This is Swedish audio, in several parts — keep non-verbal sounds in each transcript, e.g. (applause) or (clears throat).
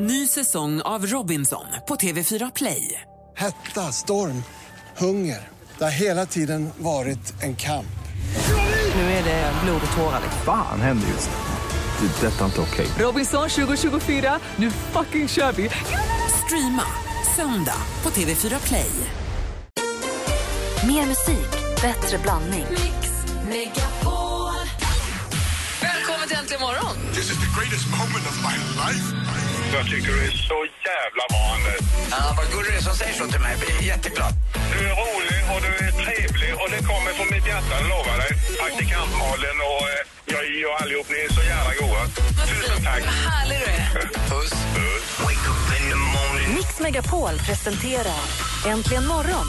Ny säsong av Robinson på TV4 Play. Hetta, storm, hunger. Det har hela tiden varit en kamp. Nu är det blod och tårar. Fan händer just nu. Det. är Detta är inte okej. Robinson 2024, nu fucking kör vi! Streama söndag på TV4 Play. Mer musik, bättre blandning. Välkommen till Äntligen morgon! This is the greatest moment of my life. Jag tycker du är så jävla bra, Anders. Ja, vad gullig du är som säger så till mig. Jag blir jätteglad. Du är rolig och du är trevlig och det kommer från mitt hjärta, jag lovar dig. Praktikant Malin och eh, jag och allihop, ni är så jävla goa. Tusen tack. Vad härlig du är. Puss. Wake up in the morning. Mix Megapol presenterar Äntligen morgon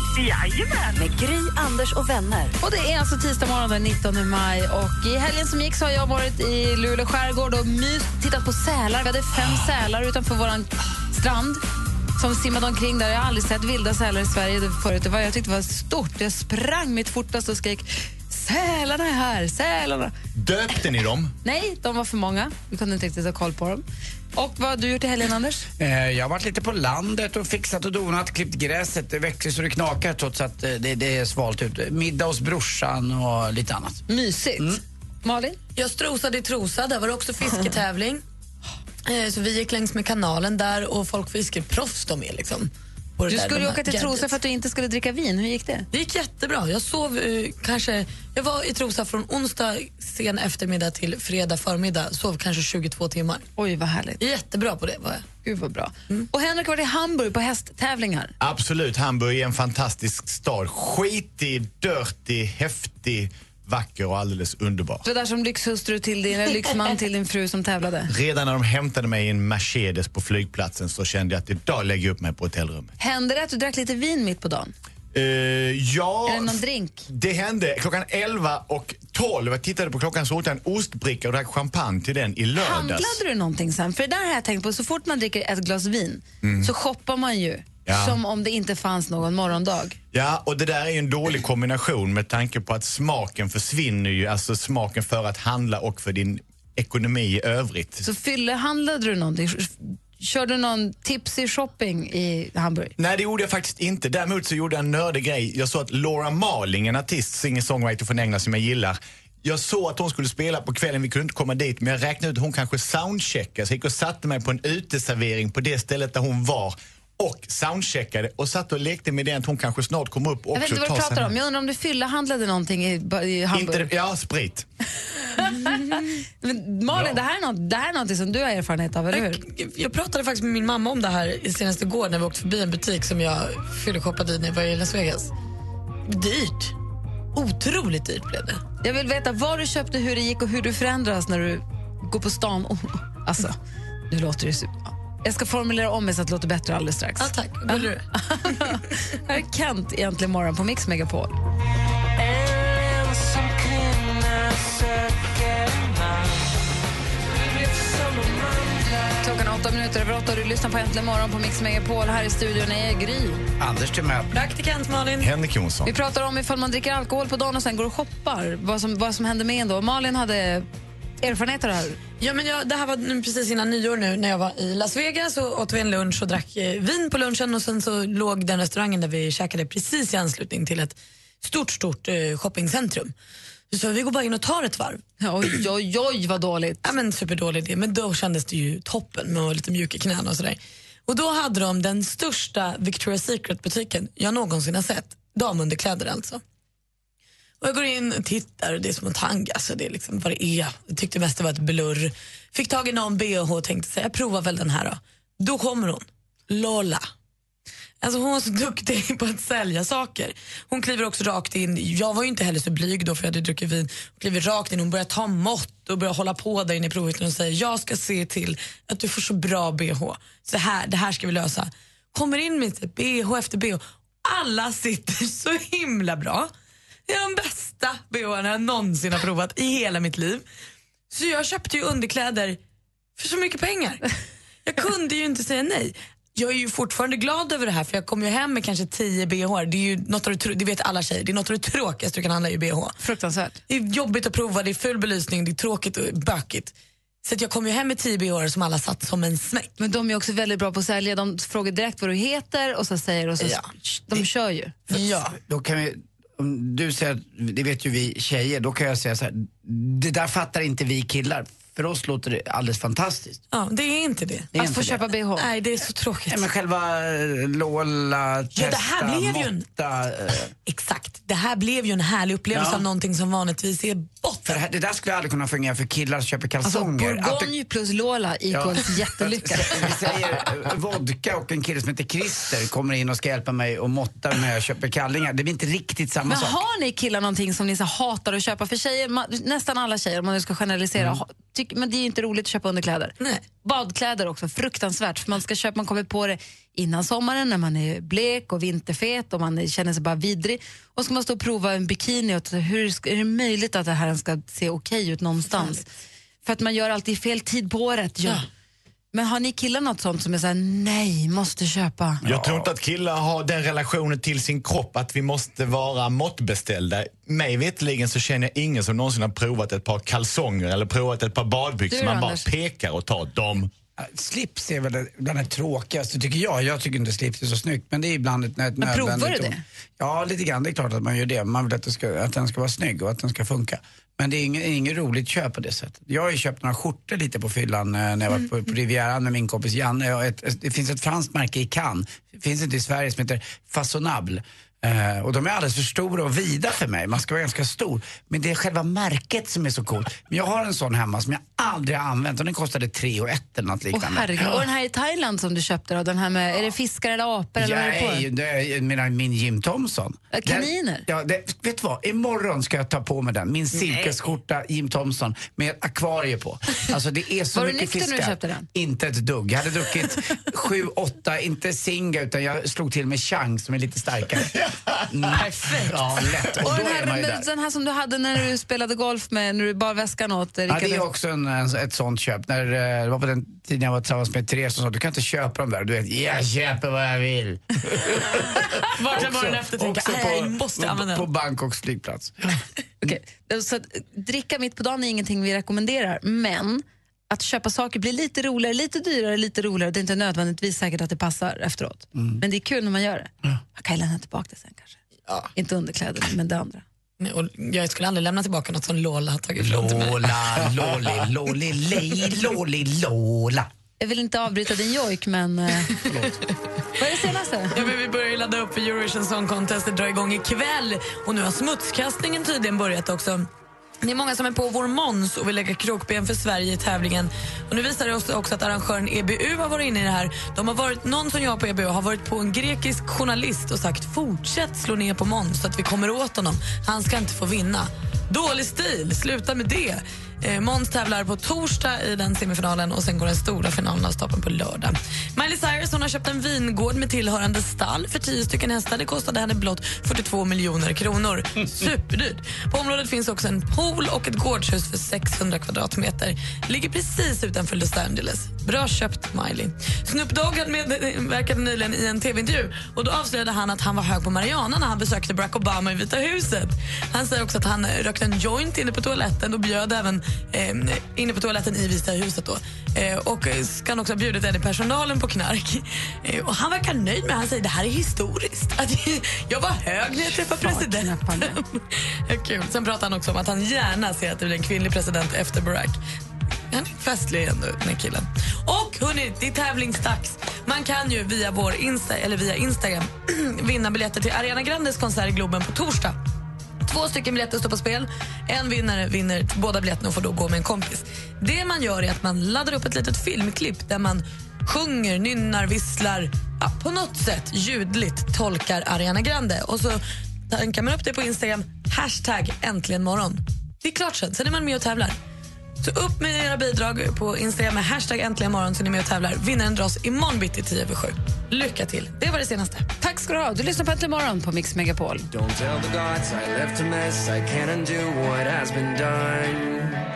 med Gry, Anders och vänner. Och Det är alltså tisdag morgon den 19 maj. Och I helgen som gick så har jag varit i Luleå skärgård och mys, tittat på sälar. Vi hade fem sälar utanför vår strand som simmade omkring där. Jag har aldrig sett vilda sälar i Sverige förut. Det var, jag tyckte det var stort. Jag sprang mitt fortast och skrek Sälarna är här! Sälarna! Döpte ni dem? Nej, de var för många. Vi kunde inte riktigt ha koll på dem. Och vad har du gjort i helgen, Anders? Eh, jag har varit lite på landet och fixat och donat, klippt gräset. Det växer så det knakar trots att eh, det, det är svalt ute. Middag hos brorsan och lite annat. Mysigt. Malin? Jag strosade i Trosa, där var det också fisketävling. Eh, Så vi gick längs med kanalen där och folk fiskar proffs de är liksom. på det Du där, skulle ju åka till Trosa för att du inte skulle dricka vin. Hur gick det? Det gick jättebra. Jag sov eh, kanske... Jag var i Trosa från onsdag sen eftermiddag till fredag förmiddag. Sov kanske 22 timmar. Oj, vad härligt. Jättebra på det var jag. Gud vad bra. Och Henrik har varit i Hamburg på hästtävlingar. Absolut, Hamburg är en fantastisk stad. Skitig, dirty, häftig, vacker och alldeles underbar. Var där som lyxhustru till din, eller lyxman till din fru som tävlade. Redan när de hämtade mig i en Mercedes på flygplatsen så kände jag att idag lägger jag upp mig på hotellrummet. Hände det att du drack lite vin mitt på dagen? Eh, ja, Eller någon drink? det hände klockan 11 och 12. Jag tittade på klockan så åt jag en ostbricka och drack champagne till den i lördags. Handlade du någonting sen? För det där har jag tänkt på, så fort man dricker ett glas vin så shoppar man ju. Ja. Som om det inte fanns någon morgondag. Ja, och det där är ju en dålig kombination med tanke på att smaken försvinner ju, alltså smaken för att handla och för din ekonomi i övrigt. Så fyllehandlade du någonting? Körde du någon tipsy shopping i Hamburg? Nej, det gjorde jag faktiskt inte. Däremot så gjorde jag en nördig grej. Jag såg att Laura Marling, en artist, singer-songwriter från England som jag gillar, jag såg att hon skulle spela på kvällen, vi kunde inte komma dit, men jag räknade ut att hon kanske soundcheckade. Så jag gick och satte mig på en uteservering på det stället där hon var och soundcheckade och satt och lekte med det att hon kanske snart kommer upp och Jag vet också inte vad du pratar om. Jag undrar om du fyllehandlade någonting i, i Hamburg? Inte, ja, sprit. (laughs) Men Malin, det, här är något, det här är något som du har erfarenhet av, eller hur? Jag, jag pratade faktiskt med min mamma om det här senast igår när vi åkte förbi en butik som jag fylleshoppade i när jag var i Las Vegas. Dyrt. Otroligt dyrt blev det. Jag vill veta vad du köpte, hur det gick och hur du förändras när du går på stan. Oh, alltså, nu låter det super... Jag ska formulera om mig så att det låter bättre alldeles strax. Ja, tack. Gullig du är. (laughs) här är Kent egentligen morgon på Mix Megapol. Klockan åtta minuter över åtta och du lyssnar på Äntligen morgon på Mix Megapol. Här i studion är Gry. Anders Timell. Praktikant Malin. Henrik Jonsson. Vi pratar om ifall man dricker alkohol på dagen och sen går och shoppar. Vad som, vad som händer med en då. Malin hade erfarenhet av det här. Ja, men jag, det här var precis innan nyår nu när jag var i Las Vegas och åt vi en lunch och drack eh, vin på lunchen och sen så låg den restaurangen där vi käkade precis i anslutning till ett stort, stort eh, shoppingcentrum. Så vi går bara in och tar ett varv. Oj, oj, oj vad dåligt. Ja, men superdålig idé, men då kändes det ju toppen med lite mjuk i knäna och sådär. Och då hade de den största Victoria's Secret-butiken jag någonsin har sett. Damunderkläder alltså. Och jag går in och tittar och det är som en tanga. alltså det är liksom vad det är. Jag tyckte mest det var ett blurr. Fick tag i någon bh och tänkte så jag provar väl den här då. Då kommer hon, Lola. Alltså hon var så duktig (laughs) på att sälja saker. Hon kliver också rakt in, jag var ju inte heller så blyg då för jag hade druckit vin. Hon kliver rakt in, hon börjar ta mått och börjar hålla på där inne i provhytten och säger jag ska se till att du får så bra bh. Så här, det här ska vi lösa. Kommer in med bh efter bh. Alla sitter (laughs) så himla bra. Det är de bästa bhn jag någonsin har provat i hela mitt liv. Så jag köpte ju underkläder för så mycket pengar. Jag kunde ju inte säga nej. Jag är ju fortfarande glad över det här för jag kom ju hem med kanske 10 bh. Det är ju något av det, det vet alla tjejer, det är något av det tråkigaste du kan handla i bh. Fruktansvärt. Det är jobbigt att prova, det är full belysning, det är tråkigt och bökigt. Så att jag kom ju hem med 10 bh som alla satt som en smäck. Men de är också väldigt bra på att sälja. De frågar direkt vad du heter och så säger och så Ja. de kör ju. Ja. Då kan vi, du säger, att- det vet ju vi tjejer, då kan jag säga så här, det där fattar inte vi killar. För oss låter det alldeles fantastiskt. ja, det är inte det. Det är Att inte få det. köpa bh. Nej, det är så tråkigt. Nej, men själva eh, Lola, testa, Ja, det här blev ju en- måtta. eh, Exakt. Det här blev ju en härlig upplevelse Ja. av någonting som vanligtvis är Botten. det, här, det där skulle aldrig kunna fungera för killar som köper Alltså kalsonger. Det- Bourgogne plus Lola equals jättelycka. (laughs) Vi säger eh, vodka och en kille som heter Christer kommer in och ska hjälpa mig och måtta när jag köper kallingar. Det blir inte riktigt samma Men sak. har ni killar någonting som ni så hatar att köpa? För tjejer, nästan alla tjejer, om man nu ska generalisera, ha- tyck, men det är ju inte roligt att köpa underkläder. Nej. Badkläder också, fruktansvärt. För man, ska köpa, man kommer på det innan sommaren när man är blek och vinterfet och man känner sig bara vidrig. Och ska man stå och prova en bikini. Och, hur ska- är det möjligt att det här ska se okej ut någonstans? För att man gör alltid fel tid på året. Ja. Men har ni killar något sånt som är såhär, nej, måste köpa? Jag tror inte att killar har den relationen till sin kropp att vi måste vara måttbeställda. Mig veterligen så känner jag ingen som någonsin har provat ett par kalsonger eller provat ett par badbyxor. Du, Man bara Anders? pekar och tar dem. Slips är väl bland det tråkigaste tycker jag. Jag tycker inte slips är så snyggt men det är ibland ett, ett Men provar nödvändigt du det? Ja, lite grann. Det är klart att man gör det. Man vill att, det ska, att den ska vara snygg och att den ska funka. Men det är inget, inget roligt köp på det sättet. Jag har ju köpt några skjortor lite på fyllan eh, när jag var på, på Rivieran med min kompis Janne. Ett, ett, det finns ett franskt märke i Cannes, det finns inte i Sverige, som heter Fasonable. Eh, och de är alldeles för stora och vida för mig. Man ska vara ganska stor. Men det är själva märket som är så coolt. Men jag har en sån hemma som jag aldrig har använt och den kostade 3 och ett eller något liknande. herregud. Och den här i Thailand som du köpte då, den här med, är det fiskar eller apor eller vad är det på? Nej, det är, menar min Jim Thompson. Kaniner? Den, ja, det, vet du vad? Imorgon ska jag ta på mig den. Min silkesskjorta Jim Thompson med ett akvarie på. Alltså det är så Var du mycket nykter när du köpte den? Inte ett dugg. Jag hade druckit sju, åtta, inte Singa utan jag slog till med Chang som är lite starkare. (laughs) Perfekt. Ja, lätt. Och, Och den här, den här som du hade när du spelade golf med, när du bar väskan åt eh, Ja, Rickard det är också en, en, ett sånt köp. När, eh, det var på den tiden jag var tillsammans med Therese som sa du kan inte köpa dem där. Du vet, jag köper vad jag vill. (laughs) Jag morgonen efter tänker också "Nej, jag måste använda på. Bangkoks flygplats. (laughs) Okej, Så att, dricka mitt på dagen är ingenting vi rekommenderar, men att köpa saker blir lite roligare, lite dyrare, lite roligare. Det är inte nödvändigtvis säkert att det passar efteråt. Men det är kul när man gör det. Man kan ju lämna tillbaka det sen kanske. Inte underkläder, men det andra. Nej, och jag skulle aldrig lämna tillbaka något som Lola har tagit ifrån mig. Lola, loli, loli, lej, loli, lola. Jag vill inte avbryta din jojk, men... eh, (laughs) vad är det senaste? Ja, men vi börjar ladda upp för Eurovision Song Contest. Det drar igång ikväll. Och nu har smutskastningen tydligen börjat också. Det är många som är på vår Måns och vill lägga krokben för Sverige i tävlingen. Och nu visar det oss också att arrangören EBU har varit inne i det här. De har varit, någon som jag på EBU har varit på en grekisk journalist och sagt fortsätt slå ner på Måns så att vi kommer åt honom. Han ska inte få vinna. Dålig stil, sluta med det. Eh, Måns tävlar på torsdag i den semifinalen och sen går den stora finalen av stapeln på lördag. Miley Cyrus hon har köpt en vingård med tillhörande stall för 10 stycken hästar. Det kostade henne blott 42 miljoner kronor. (laughs) Superdyrt. På området finns också en pool och ett gårdshus för 600 kvadratmeter. Ligger precis utanför Los Angeles. Bra köpt, Miley. Snoop Dogg medverkade nyligen i en tv-intervju och då avslöjade han att han var hög på marijuana när han besökte Barack Obama i Vita huset. Han säger också att han rökte en joint inne på toaletten och bjöd även eh, inne på toaletten i Vita huset. Då. Eh, och ska han också ha bjudit en i personalen på knark. Eh, och han verkar nöjd med det. Han säger det här är historiskt. Att (laughs) jag var hög när jag träffade presidenten. (laughs) Kul. Sen pratar han också om att han gärna ser att det blir en kvinnlig president efter Barack. Han är festlig ändå, den här killen. Och hörni, det är tävlingsdags. Man kan ju via vår Insta, eller via Instagram (clears throat) vinna biljetter till Ariana Grandes konsert i Globen på torsdag. Två stycken biljetter står på spel. En vinnare vinner båda biljetterna och får då gå med en kompis. Det man gör är att man laddar upp ett litet filmklipp där man sjunger, nynnar, visslar, ja, på något sätt ljudligt tolkar Ariana Grande. Och så tankar man upp det på Instagram, hashtag äntligen morgon. Det är klart sen, sen är man med och tävlar. Så upp med era bidrag på Instagram med hashtag äntligen morgon så ni är med och tävlar. Vinnaren dras imorgon bitti 10 över 7. Lycka till. Det var det senaste. Tack ska du ha. Du lyssnar på Äntligen morgon på Mix Megapol. Don't tell the gods I left a mess. I can't undo what has been done.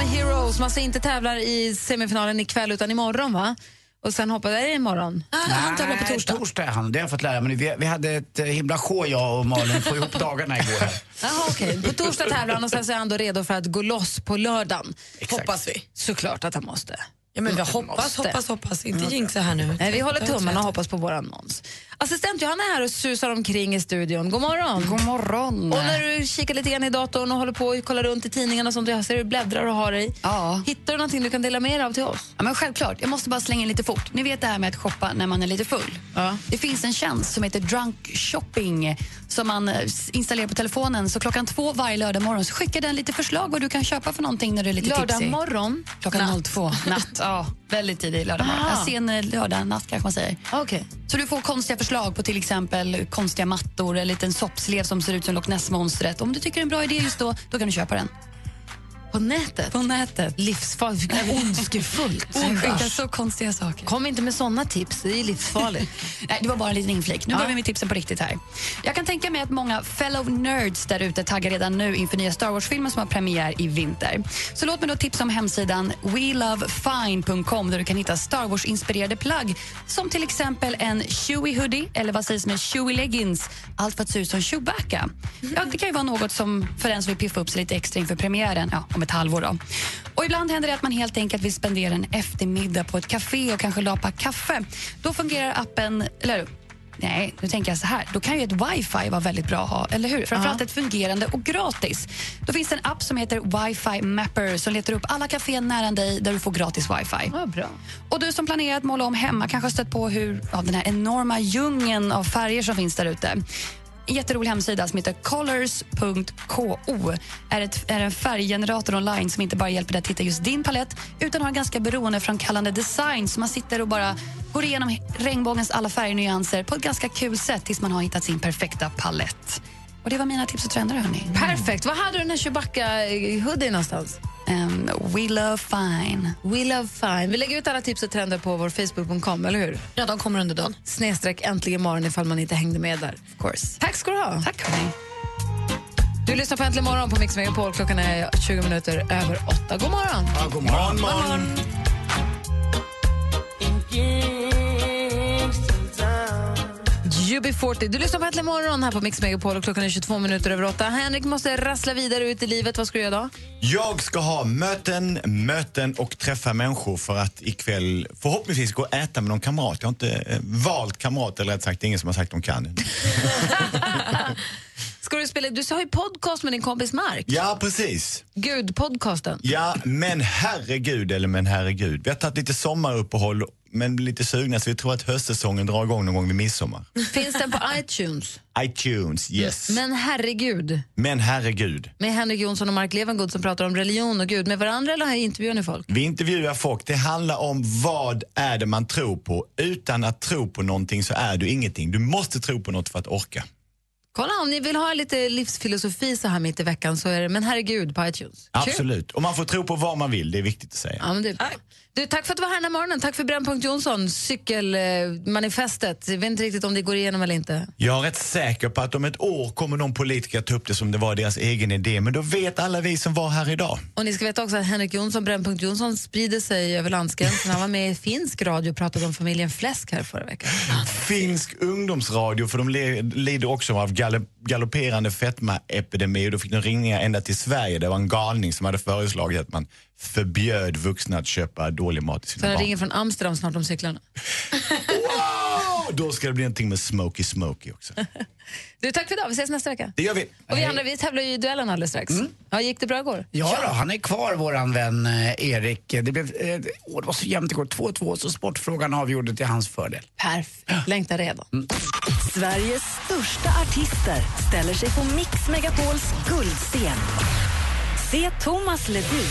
Måns Zelmerlöw som alltså inte tävlar i semifinalen ikväll utan imorgon va? Och sen hoppar det imorgon? Ah, han tävlar på torsdag. torsdag är han, det har jag fått lära mig. Vi, vi hade ett eh, himla sjå jag och Malin få ihop dagarna igår. (laughs) Jaha, okej. På torsdag tävlar han och sen så är han då redo för att gå loss på lördagen. Hoppas vi. Såklart att han måste. Ja, men vi hoppas, hoppas, hoppas. Inte jinxa här nu. Nej, vi håller tummarna och hoppas på vår annons. Assistent Johanna är här och susar omkring i studion. God morgon. God morgon. Och när du kikar lite grann i datorn och håller på och kollar runt i tidningarna och sånt, jag ser du bläddrar och har dig. Ja. Hittar du någonting du kan dela med dig av till oss? Ja, men självklart, jag måste bara slänga in lite fort. Ni vet det här med att shoppa när man är lite full. Ja. Det finns en tjänst som heter Drunk Shopping som man installerar på telefonen. Så klockan två varje lördag morgon så skickar den lite förslag vad du kan köpa för någonting när du är lite Lördag tipsig. morgon? Klockan Natt. 02. Natt. Ja, väldigt tidig lördag morgon. Ah. Ja, Sen eh, lördag natt kanske man säger. Okej. Så du får konstiga förslag på till exempel konstiga mattor eller en liten soppslev som ser ut som Loch Ness-monstret. Om du tycker det är en bra idé just då, då kan du köpa den. På nätet? På nätet. Livsfarligt. Ondskefullt. (laughs) Sen skickar så konstiga saker. Kom inte med såna tips, det är livsfarligt. (laughs) Nej, det var bara en liten inflik. Nu börjar vi med tipsen på riktigt här. Jag kan tänka mig att många fellow nerds där ute taggar redan nu inför nya Star Wars-filmen som har premiär i vinter. Så låt mig då tipsa om hemsidan welovefine.com där du kan hitta Star Wars-inspirerade plagg som till exempel en Chewie hoodie eller vad sägs med Chewie leggings. Allt för att se ut som Chewbacca. Ja, det kan ju vara något som för den som vill piffa upp sig lite extra inför premiären ja, om ett halvår. Då. Och ibland händer det att man helt enkelt vill spendera en eftermiddag på ett café och kanske lapa kaffe. Då fungerar appen, eller Nej, nu tänker jag så här. Då kan ju ett wifi vara väldigt bra att ha, eller hur? Framförallt ett fungerande och gratis. Då finns det en app som heter Wifi Mapper som letar upp alla kaféer nära dig där du får gratis wifi. Ja, bra. Och du som planerar att måla om hemma kanske har stött på hur, ja, den här enorma djungeln av färger som finns där ute. En jätterolig hemsida som heter colors.ko är, ett, är en färggenerator online som inte bara hjälper dig att hitta just din palett utan har en ganska beroendeframkallande design så man sitter och bara går igenom regnbågens alla färgnyanser på ett ganska kul sätt tills man har hittat sin perfekta palett. Och Det var mina tips och trender. Hörni. Perfekt. Var hade du den här Chewbacca-hoodien någonstans? Um, we love fine. We love fine. Vi lägger ut alla tips och trender på vår Facebook.com, eller hur? Ja, de kommer under dagen. Snedstreck äntligen morgon ifall man inte hängde med där. Of course. Tack ska du ha. Tack, hörni. Du lyssnar på Äntligen morgon på Mix Megapol. Klockan är 20 minuter över åtta. God morgon. Ja, god morgon. morgon. UB40. Du lyssnar på Äntligen morgon här på Mix Megapol och klockan är 22 minuter över åtta. Henrik måste rassla vidare ut i livet. Vad ska du göra då? Jag ska ha möten, möten och träffa människor för att ikväll förhoppningsvis gå och äta med någon kamrat. Jag har inte eh, valt kamrat, eller rätt sagt, det är ingen som har sagt de kan. (laughs) Ska du spela? Du har ju podcast med din kompis Mark. Ja, precis. Gud-podcasten. Ja, men herregud, eller men herregud. Vi har tagit lite sommaruppehåll, men lite sugna så vi tror att höstsäsongen drar igång någon gång vid midsommar. Finns den på iTunes? iTunes, yes. Men herregud. Men herregud. Med Henrik Jonsson och Mark Levengood som pratar om religion och Gud med varandra eller intervjuar ni folk? Vi intervjuar folk. Det handlar om vad är det man tror på. Utan att tro på någonting så är du ingenting. Du måste tro på något för att orka. Kolla, om ni vill ha lite livsfilosofi så här mitt i veckan så är det Men herregud på iTunes. Kul. Absolut. Och man får tro på vad man vill, det är viktigt att säga. Ja, men det är bra. Du, tack för att du var här den här morgonen. Tack för Brännpunkt Jonsson, cykelmanifestet. Jag vet inte riktigt om det går igenom eller inte. Jag är rätt säker på att om ett år kommer någon politiker ta upp det som det var deras egen idé. Men då vet alla vi som var här idag. Och ni ska veta också att Henrik Jonsson, Brännpunkt Jonsson sprider sig över landsgränsen. Han var med i finsk radio och pratade om familjen Fläsk här förra veckan. Finsk ungdomsradio, för de lider också av galopp- galopperande fetmaepidemi. Och då fick de ringningar ända till Sverige. Det var en galning som hade föreslagit att man förbjöd vuxna att köpa dålig mat till Så sina han barn. ringer från Amsterdam snart om cyklarna. Wow! Då ska det bli någonting med Smokey Smokey också. Du, tack för idag. Vi ses nästa vecka. Det gör vi. Och vi andra vi tävlar ju i duellen alldeles strax. Ja, gick det bra igår? Ja, då, han är kvar, våran vän eh, Erik. Det, blev, eh, åh, det var så jämnt igår. 2-2, så sportfrågan avgjorde till hans fördel. Perfekt. Längtar redan. Sveriges största artister ställer sig på Mix Megapols guldscen. Se Thomas Ledin.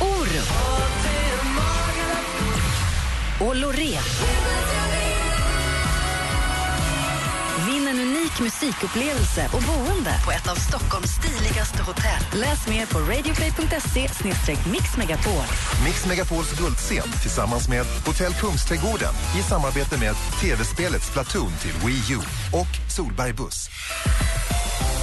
Orup. Och Loreen. Unik musikupplevelse och boende på ett av Stockholms stiligaste hotell. Läs mer på radioplay.se mixmegapol. Mix Megapols guldscen tillsammans med Hotell Kungsträdgården i samarbete med tv-spelet Splatoon till Wii U och Solberg Buss.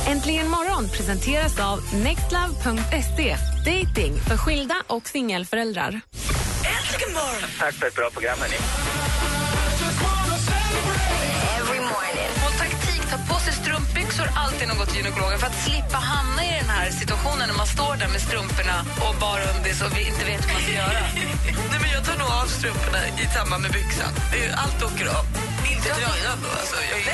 Äntligen morgon presenteras av nextlove.se. Dating för skilda och singelföräldrar. Äntligen morgon! Tack för ett bra program, hörni. Strumpbyxor alltid går till gynekologen för att slippa hamna i den här situationen när man står där med strumporna och bara undis och vi inte vet hur man ska göra. (laughs) Nej, men jag tar nog av strumporna i samband med byxan. Det är- Allt åker av. Inte tröjan då. Alltså, jag (laughs)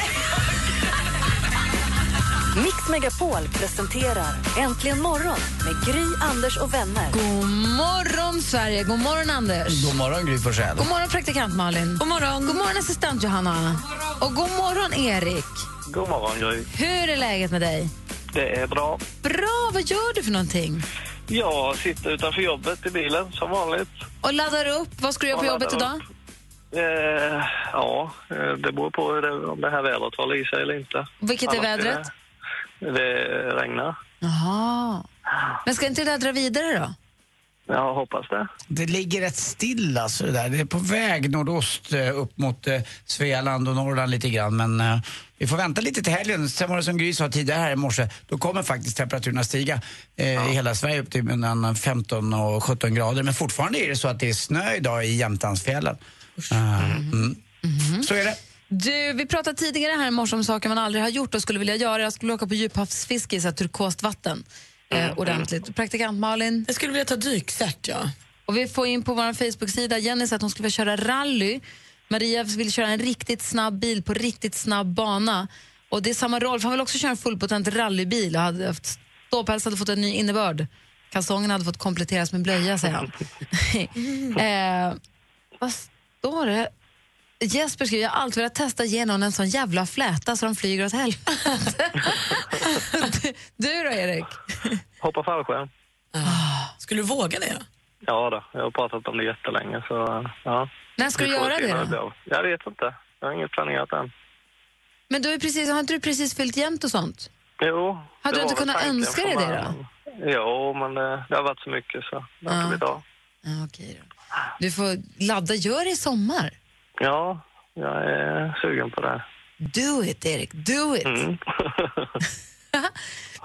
Mix Megapol presenterar Äntligen morgon med Gry, Anders och vänner. God morgon, Sverige! God morgon, Anders! God morgon Gry Forssell. God morgon, praktikant Malin. God morgon, god morgon assistent Johanna. Och god morgon, Erik. God morgon, Gry. Hur är läget med dig? Det är bra. Bra, vad gör du för någonting? Jag sitter utanför jobbet i bilen, som vanligt. Och laddar upp. Vad ska du göra på jobbet idag? Eh, ja, eh, det beror på det, om det här vädret håller i sig eller inte. Vilket är Annars vädret? Det, det regnar. Jaha. Men ska inte det där dra vidare då? Jag hoppas det. Det ligger rätt still alltså det där. Det är på väg nordost eh, upp mot eh, Svealand och Norrland lite grann. Men eh, vi får vänta lite till helgen. Sen var det som Gry sa tidigare här i morse, då kommer faktiskt temperaturerna stiga eh, i hela Sverige upp till mellan 15 och 17 grader. Men fortfarande är det så att det är snö idag i Jämtlandsfjällen. Uh, mm. Så är det. Du, vi pratade tidigare här i morse om saker man aldrig har gjort och skulle vilja göra. Jag skulle åka på djuphavsfiske i turkost vatten eh, ordentligt. Praktikant Malin? Jag skulle vilja ta dykcert, ja. Och vi får in på vår Facebook-sida, Jenny säger att hon skulle vilja köra rally. Maria vill köra en riktigt snabb bil på riktigt snabb bana. Och det är samma roll, för han vill också köra en fullpotent rallybil och hade haft, ståpäls hade fått en ny innebörd. Kalsongerna hade fått kompletteras med blöja, säger han. (laughs) eh, vad står det? Jesper skriver, jag har alltid velat testa ge någon en sån jävla fläta så de flyger åt helvete. (laughs) du då, Erik? Hoppa fallskärm. Skulle du våga det då? Ja då, jag har pratat om det jättelänge så ja. När ska du göra det då? Jag vet inte. Jag har inget planerat än. Men du har, ju precis, har inte du precis fyllt jämnt och sånt? Jo. Hade du inte kunnat önska dig det början. Jo, men det, det har varit så mycket så det har Ja. inte blivit av. Ja, okej då. Du får ladda, gör det i sommar. Ja, jag är sugen på det. Do it, Erik, do it. Mm. (laughs)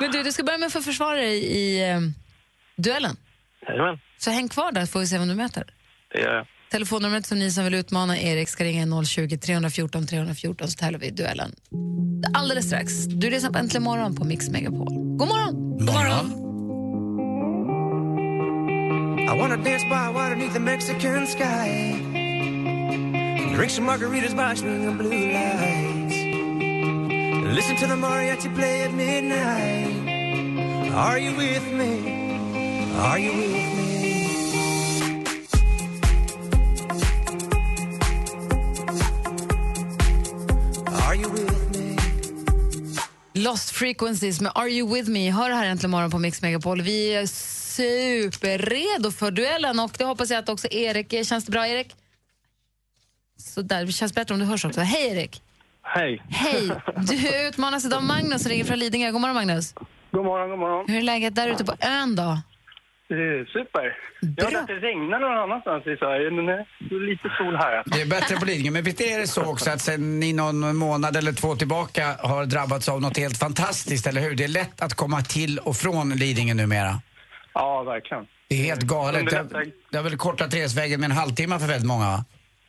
Men du, du ska börja med att få försvara dig i eh, duellen. Jajamän, Så häng kvar där får vi se vem du möter. det gör jag. Telefonnumret som ni som vill utmana Erik ska ringa är 020 314 314 så tävlar vi i duellen. Alldeles strax. Du lyssnar på Äntligen morgon på Mix Megapol. God morgon! God morgon! I wanna dance by water beneath the Mexican sky. Drink some margaritas by swinging blue lights. Listen to the mariachi play at midnight. Are you with me? Are you with me? Lost Frequencies med Are You With Me. Hör det här äntligen morgon på Mix Megapol. Vi är superredo för duellen och det hoppas jag att också Erik är. Känns det bra, Erik? Så där, det känns bättre om du hörs också. Hej, Erik! Hej. Hej! Du utmanas idag av Magnus som ringer från Lidingö. God morgon, Magnus. God morgon, god morgon. Hur är läget där ute på ön då? Super. Jag hörde att det regnar någon annanstans i Sverige, men det är lite sol här. Det är bättre på Lidingö, men visst är det så också att sen ni någon månad eller två tillbaka har drabbats av något helt fantastiskt, eller hur? Det är lätt att komma till och från Lidingö numera. Ja, verkligen. Det är helt galet. Det har väl kortat resvägen med en halvtimme för väldigt många va?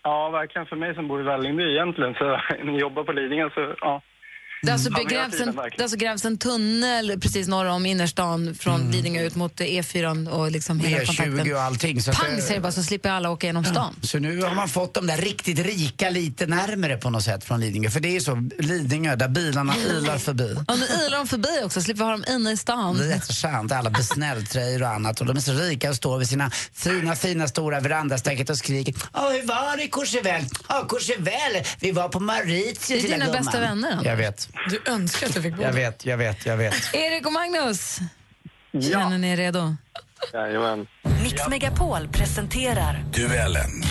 Ja, verkligen. För mig som bor i Vällingby egentligen, så (laughs) jobbar på Lidingö, så ja. Det alltså, Ja, begrävs ser en, det alltså grävs en tunnel precis norr om innerstan från Lidingö ut mot E4 och liksom hela E20 kontakten. och allting. Så Pang säger det bara så slipper alla åka genom stan. Så nu har man fått de där riktigt rika lite närmare på något sätt från Lidingö. För det är så, Lidingö, där bilarna (laughs) ilar förbi. Och nu ilar de förbi också, slipper ha dem inne i stan. Det är jätteskönt, alla besnälltröjor och annat. Och de är så rika och står vid sina fina, fina stora verandastaket och skriker Åh, hur var det i Courchevel? Ja, Courchevel, vi var på Mauritius Det är dina gumman." bästa vänner. Jag vet, Du önskar att du fick bo jag vet, jag vet, jag vet. Erik och Magnus, känner ni er redo? Jajamän. Mix Megapol presenterar Duellen.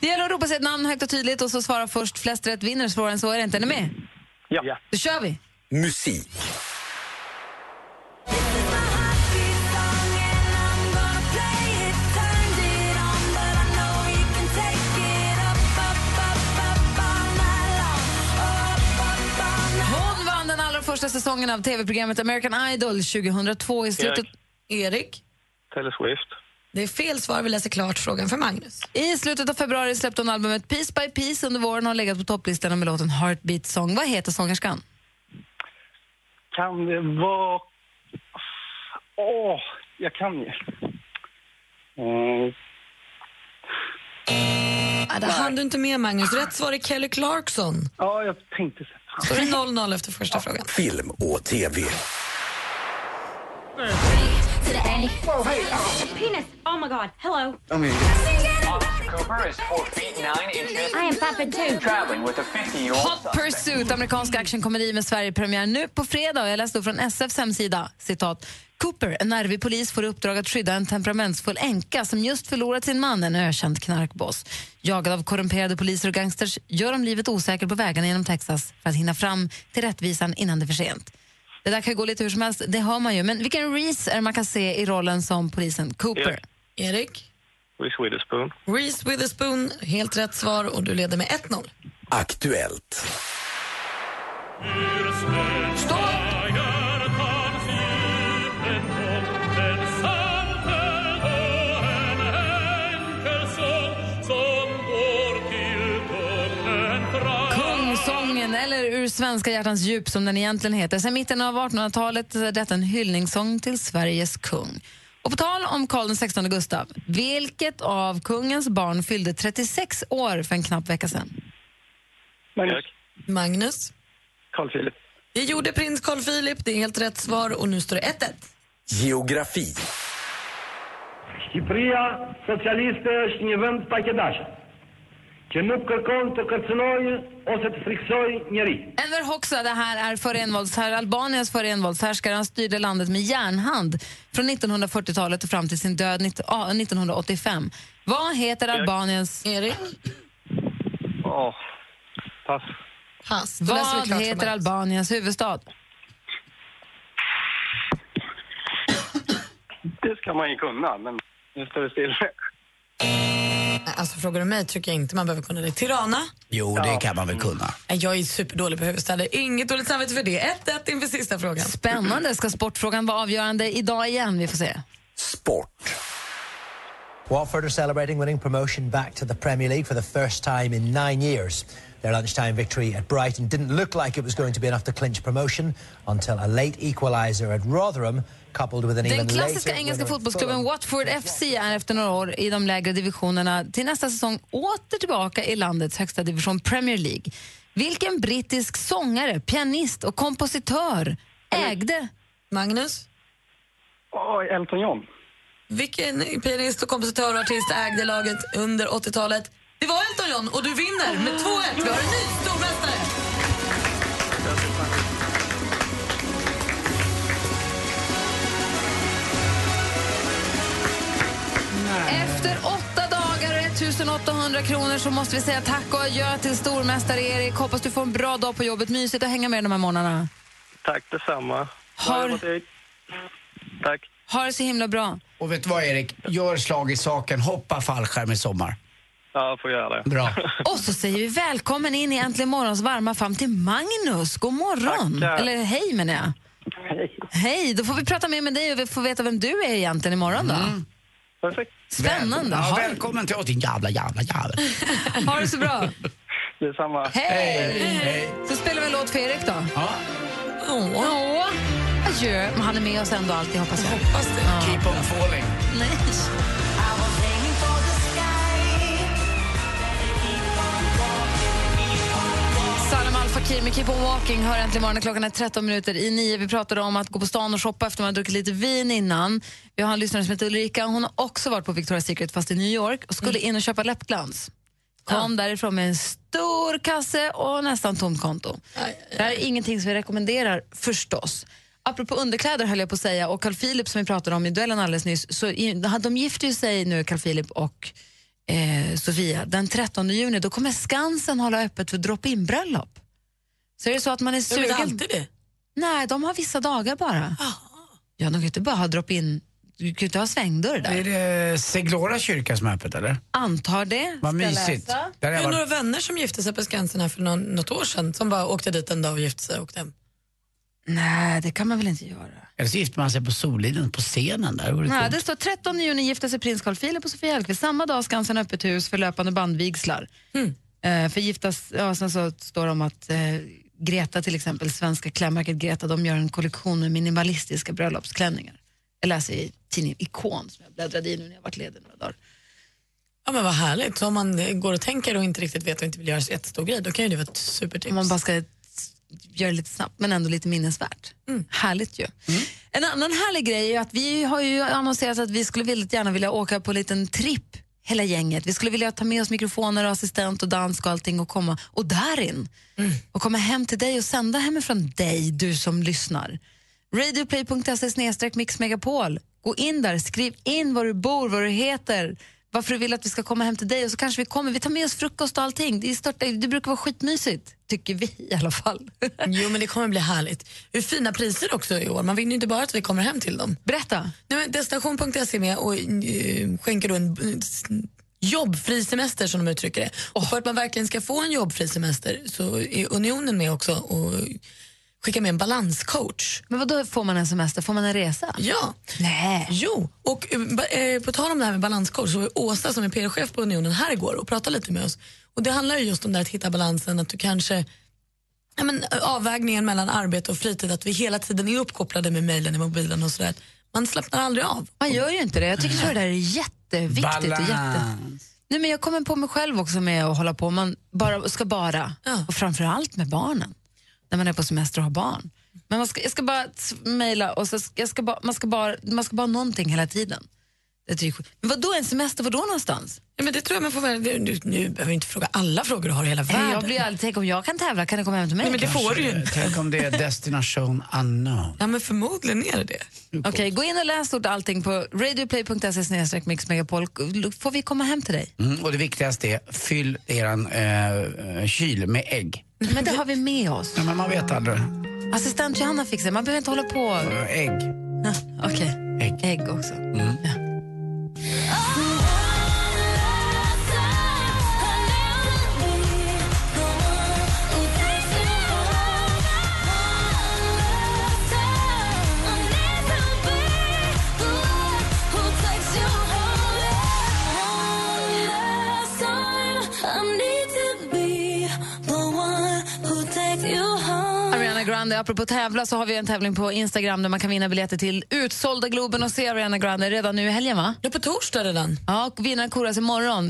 Det gäller att ropa sitt namn högt och tydligt och så svara först. Flest rätt vinner, svårare än så är det inte. Är ni med? Ja. Då kör vi! Musik. Första säsongen av tv-programmet American Idol 2002 i slutet... Erik? Taylor Swift. Det är fel svar. Vi läser klart frågan för Magnus. I slutet av februari släppte hon albumet Piece by Piece. Under våren har hon legat på topplistan med låten Heartbeat Song. Vad heter sångerskan? Kan det vara... Åh, jag kan ju. Mm. Ah, det hann du inte med, Magnus. Rätt svar är Kelly Clarkson. Ja, jag tänkte så. Står det 0-0 efter första frågan. Film och TV. Penis. Oh my god. Hello. I mean, Cooper is four feet nine inches. I am five foot two. Traveling with a 50-year-old Hot Pursuit, amerikansk actionkomedi med Sverigepremiär nu på fredag. Jag läste från SFs hemsida. Citat. Cooper, en nervig polis, får i uppdrag att skydda en temperamentsfull änka som just förlorat sin man, en ökänd knarkboss. Jagad av korrumperade poliser och gangsters gör de livet osäkert på vägarna genom Texas för att hinna fram till rättvisan innan det är för sent. Det där kan gå lite hur som helst, det hör man ju. Men vilken Reese är man kan se i rollen som polisen Cooper? Erik? Reese Witherspoon. Reese Witherspoon, helt rätt svar och du leder med 1-0. Aktuellt. Kungsången, Ur svenska hjärtans djup som den egentligen heter. Sedan mitten av 1800-talet är detta en hyllningssång till Sveriges kung. Och på tal om Karl XVI Gustav, vilket av kungens barn fyllde 36 år för en knapp vecka sedan? Magnus. Magnus? Carl Philip. Det gjorde prins Carl Philip, det är helt rätt svar och nu står det 1-1. Geografi. Киприя социалисты ж не që nuk kërkon të kërcënoj ose të friksoj njeri. Enver Hoxha, det här är förenvåldshär, Albaniens förenvåldshärskare. Han styrde landet med järnhand från 1940-talet fram till sin död 1985. Vad heter Albaniens... Erik? Oh, pass. pass. Vad heter Albaniens huvudstad? Det ska man ju kunna, men nu står det still. Alltså frågar du mig tycker jag inte man behöver kunna det. Tirana? Jo, det kan man väl kunna. Nej, Jag är superdålig på huvudstäder. Inget dåligt samvete för det. 1-1 inför sista frågan. Spännande. Ska sportfrågan vara avgörande idag igen? Vi får se. Watford are celebrating winning promotion back to the Premier League for the first time in nine years. Their lunchtime victory at Brighton didn't look like it was going to be enough to clinch promotion until a late equaliser at Rotherham Den even klassiska engelska fotbollsklubben. Watford FC är efter några år i de lägre divisionerna till nästa säsong åter tillbaka i landets högsta division Premier League. Vilken brittisk sångare, pianist och kompositör ägde... Magnus? Åh, Elton John. Vilken pianist och kompositör och artist ägde laget under 80-talet? Det var Elton John och du vinner med 2-1. Vi har en ny stormästare. Efter åtta dagar och 1800 kronor så måste vi säga tack och adjö till stormästare Erik. Hoppas du får en bra dag på jobbet. Mysigt att hänga med de här morgnarna. Tack detsamma. Har- Tack. Ha det så himla bra. Och vet du vad Erik? Gör slag i saken. Hoppa fallskärm i sommar. Ja, jag får göra det. Bra. (laughs) Och så säger vi välkommen in i Äntligen morgons varma famn till Magnus. God morgon. Tackar. Eller hej menar jag. Hej. Hej, då får vi prata mer med dig och vi får veta vem du är egentligen imorgon då. Perfekt. Spännande. Ja, välkommen till oss din jävla jävla jävel. (laughs) Ha det så bra. Detsamma. Hej! Så spelar vi en låt för Erik då. Ja. Åh. Adjö. Men han är med oss ändå alltid hoppas jag. Hoppas det. Ja. Keep on falling. Nej. Med Keep on walking hör äntligen morgonen. Klockan är 13 minuter i nio. Vi pratade om att gå på stan och shoppa efter man har druckit lite vin innan. Vi har en lyssnare som heter Ulrika. Hon har också varit på Victoria's Secret fast i New York och skulle in och köpa läppglans. Kom därifrån med en stor kasse och nästan tomt konto. Det här är ingenting som vi rekommenderar förstås. Apropå underkläder höll jag på att säga och Carl Philip som vi pratade om i duellen alldeles nyss, så de gifter ju sig nu Carl Philip och eh, Sofia den 13 juni. Då kommer Skansen hålla öppet för drop-in bröllop. Så är det så att man är Är sugen... det alltid det? Nej, de har vissa dagar bara. Ja, de kan ju inte bara ha drop-in, du kan ju inte ha svängdörr där. Är det Seglora kyrka som är öppet eller? Antar det. Vad mysigt. läsa? Där har Jag några vänner som gifte sig på Skansen här för någon, något år sedan som bara åkte dit en dag och gifte sig och åkte hem. Nej, det kan man väl inte göra. Eller så gifter man sig på Soliden, på scenen där. vore Nej, coolt. det står 13 juni gifter sig prins Carl Philip och Sofia Hellqvist. Samma dag ska Skansen öppet hus för löpande bandvigslar. Eh, för giftas, ja, sen så står det om att eh, Greta till exempel, svenska klädmärket Greta, de gör en kollektion med minimalistiska bröllopsklänningar. Jag läser i tidningen Ikon som jag bläddrade i nu när jag varit ledig några dagar. Ja, men vad härligt. Så om man går och tänker och inte riktigt vet och inte vill göra så jättestor grej, då kan ju det vara ett supertips. Om man bara ska göra det lite snabbt men ändå lite minnesvärt. Härligt ju. En annan härlig grej är att vi har ju annonserat att vi skulle väldigt gärna vilja åka på en liten tripp hela gänget. Vi skulle vilja ta med oss mikrofoner och assistent och dansk och allting och komma och där in och komma hem till dig och sända hemifrån dig, du som lyssnar. Radioplay.se snedstreck mixmegapol. Gå in där, skriv in var du bor, vad du heter, varför du vill att vi ska komma hem till dig och så kanske vi kommer. Vi tar med oss frukost och allting. Det, är stört, det brukar vara skitmysigt, tycker vi i alla fall. (laughs) Jo, men det kommer bli härligt. Hur fina priser också i år. Man vinner ju inte bara att vi kommer hem till dem. Berätta. Nu är Destination.se med och eh, skänker då en eh, s- jobbfri semester som de uttrycker det. Och för att man verkligen ska få en jobbfri semester så är Unionen med också och skickar med en balanscoach. Men vad då får man en semester? Får man en resa? Ja. Nej. Jo, och eh, eh, på tal om det här med balanscoach så var Åsa som är PR-chef på Unionen här igår och pratade lite med oss. Och det handlar ju just om det att hitta balansen, att du kanske ja, men, avvägningen mellan arbete och fritid, att vi hela tiden är uppkopplade med mejlen i mobilen och sådär. Man slappnar aldrig av. Man gör ju inte det. Jag tycker så det där är jätteviktigt. Och jätte... Balans. Nej, men jag kommer på mig själv också med att hålla på. Man bara, ska bara, och framförallt med barnen, när man är på semester och har barn. Men man ska, jag ska bara mejla och så ska, jag ska bara, man, ska bara, man ska bara någonting hela tiden. Men vad då en semester, var då någonstans? Ja, men det tror jag man får välja. Nu, nu behöver vi inte fråga alla frågor du har i hela Nej, världen. Jag blir alltid, tänk om jag kan tävla, kan du komma hem till mig? Nej, men det får du ju inte. Tänk om det är destination unknown. Ja, men förmodligen är det det. Okej, gå in och läs stort allting på radioplay.se mixmegapol. Får vi komma hem till dig? Mm, och det viktigaste är, fyll eran eh, kyl med ägg. Men det har vi med oss. Ja, men man vet aldrig. Assistent Johanna fixar det. Man behöver inte hålla på. Ägg. Ja, Okej, ägg. också. Ja. Apropå tävla så har vi en tävling på Instagram där man kan vinna biljetter till utsålda Globen och se Ariana Grande redan nu i helgen va? Ja, på torsdag redan. Ja, och vinnaren koras imorgon.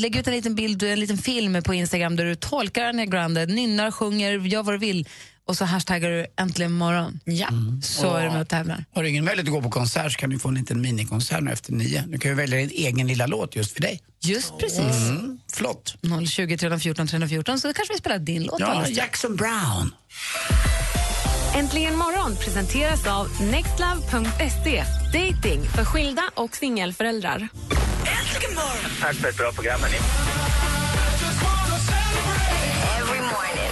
Lägg ut en liten bild, en liten film på Instagram där du tolkar Ariana Grande, nynnar, sjunger, gör vad du vill och så hashtaggar du äntligen morgon. Ja. Så är det med att tävla. Har du ingen möjlighet att gå på konsert så kan du få en liten minikonsert nu efter nio. Du kan ju välja din egen lilla låt just för dig. Just precis. Mm, flott. 020 314 314 så kanske vi spelar din låt Ja. Jackson Brown. Äntligen morgon presenteras av nextlove.se. Dating för skilda och singelföräldrar. Tack för ett bra program. hörni.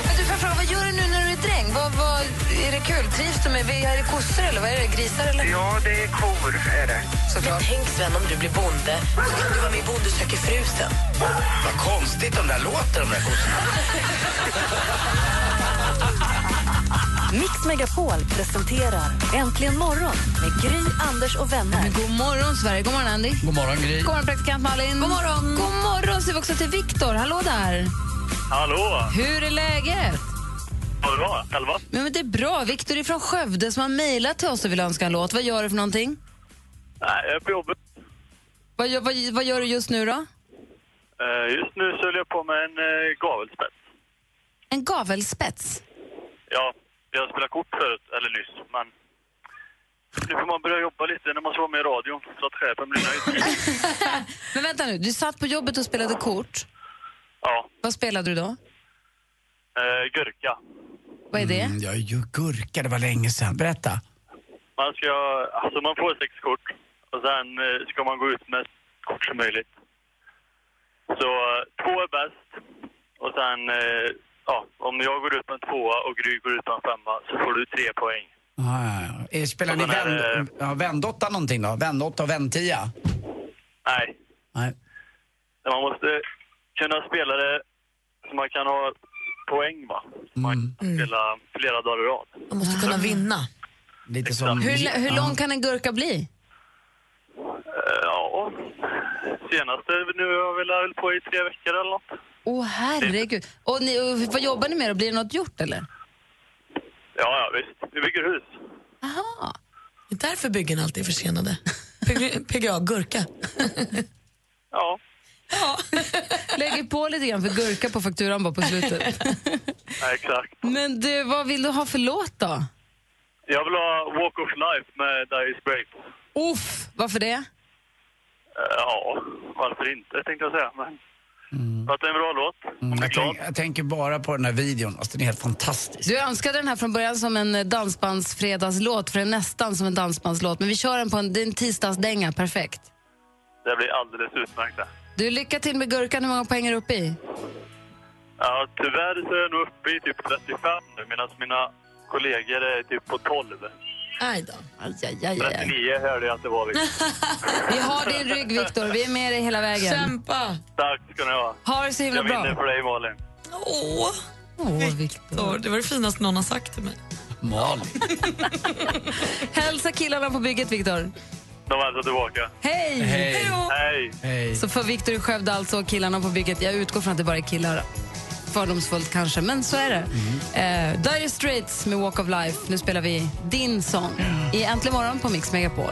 Men du, får jag fråga, vad gör du nu när du är dräng? Vad, vad, är det kul? Trivs du med Är det kossor eller vad är det? Grisar eller? Ja, det är kor, är det. Såklart. Tänk Sven om du blir bonde, så kan du vara med i Bonde söker fru sen. Vad konstigt de där låter, de där kossorna. (laughs) Mix Megapol presenterar Äntligen morgon med Gry, Anders och vänner. Men god morgon, Sverige. God morgon, Andy. God morgon, Gry. God morgon, praktikant Malin. God morgon. God morgon säger vi också till Viktor. Hallå där. Hallå! Hur är läget? Vad bra. Själva? Men, det är bra. Viktor är från Skövde som har mejlat till oss och vill önska en låt. Vad gör du för någonting? Nej, jag är på jobbet. Vad, gör- vad, vad gör du just nu då? Eh, Just nu så håller jag på med en eh, gavelspets. En gavelspets. Ja, jag spelade kort förut, eller nyss, men nu får man börja jobba lite när man ska vara med i radion så att chefen blir nöjd. (laughs) Men vänta nu, du satt på jobbet och spelade kort. Ja, Vad spelade du då? eh, gurka. Vad är det? Mm, jag ju gurka, det var länge sedan. Berätta. Man ska, alltså man får sex kort och sen eh, ska man gå ut med kort som möjligt. Så eh, två är bäst och sen, eh, ja, om jag går ut med en tvåa och Gry går ut med en femma så får du tre poäng. Ah, ja, ja. Eh, Spelar ni Och den här, vänd, ja, vändåtta någonting då? Vändåtta och vändtia? Nej, Nej. man måste kunna spela det så man kan ha poäng va. Man kan spela flera dagar i rad. Man måste kunna vinna. Lite som... Hur, hur lång kan en gurka bli? Eh, Ja, senaste nu har vi väl på i tre veckor eller något. Åh herregud. Och ni, och vad jobbar ni med då? Blir det något gjort eller? Ja, ja visst. Vi bygger hus. Aha. Det är därför byggen alltid är försenade. PG- PGA, gurka. Ja. Lägger på lite grann för gurka på fakturan bara på slutet. Ja, exakt. Men du, vad vill du ha för låt då? Jag vill ha Walk of Life med Dire Straits. Uff, varför det? Eh, Ja, varför inte tänkte jag säga. Men för att det är en bra låt. Mm, jag, tänk, jag tänker bara på den här videon, alltså, den är helt fantastisk. Du önskade den här från början som en eh, dansbandsfredagslåt, för den är nästan som en dansbandslåt. Men vi kör den på en, en tisdagsdänga, perfekt. Det blir alldeles utmärkt. Du, lycka till med gurkan. Hur många poäng är du uppe i? Ja, tyvärr så är jag nog uppe i typ 35 nu medan mina kollegor är typ på 12. Aj då. Aj, aj, aj, aj. 39 hörde jag att det var. Victor. Vi har din rygg, Viktor. Vi är med dig hela vägen. Kämpa! Tack ska ni ha. Ha det så himla jag bra. vinner för dig Malin. Åh, Åh, Viktor. Det var det finaste någon har sagt till mig. Malin. (laughs) Hälsa killarna på bygget, Viktor. De hälsar tillbaka. Hej! Hej. Hej! Hej. Så för Viktor i Skövde alltså, killarna på bygget. Jag utgår från att det bara är killar. Fördomsfullt kanske, men så är det. Eh, Dire Straits med Walk of Life. Nu spelar vi din sång i Äntligen morgon på Mix Megapol.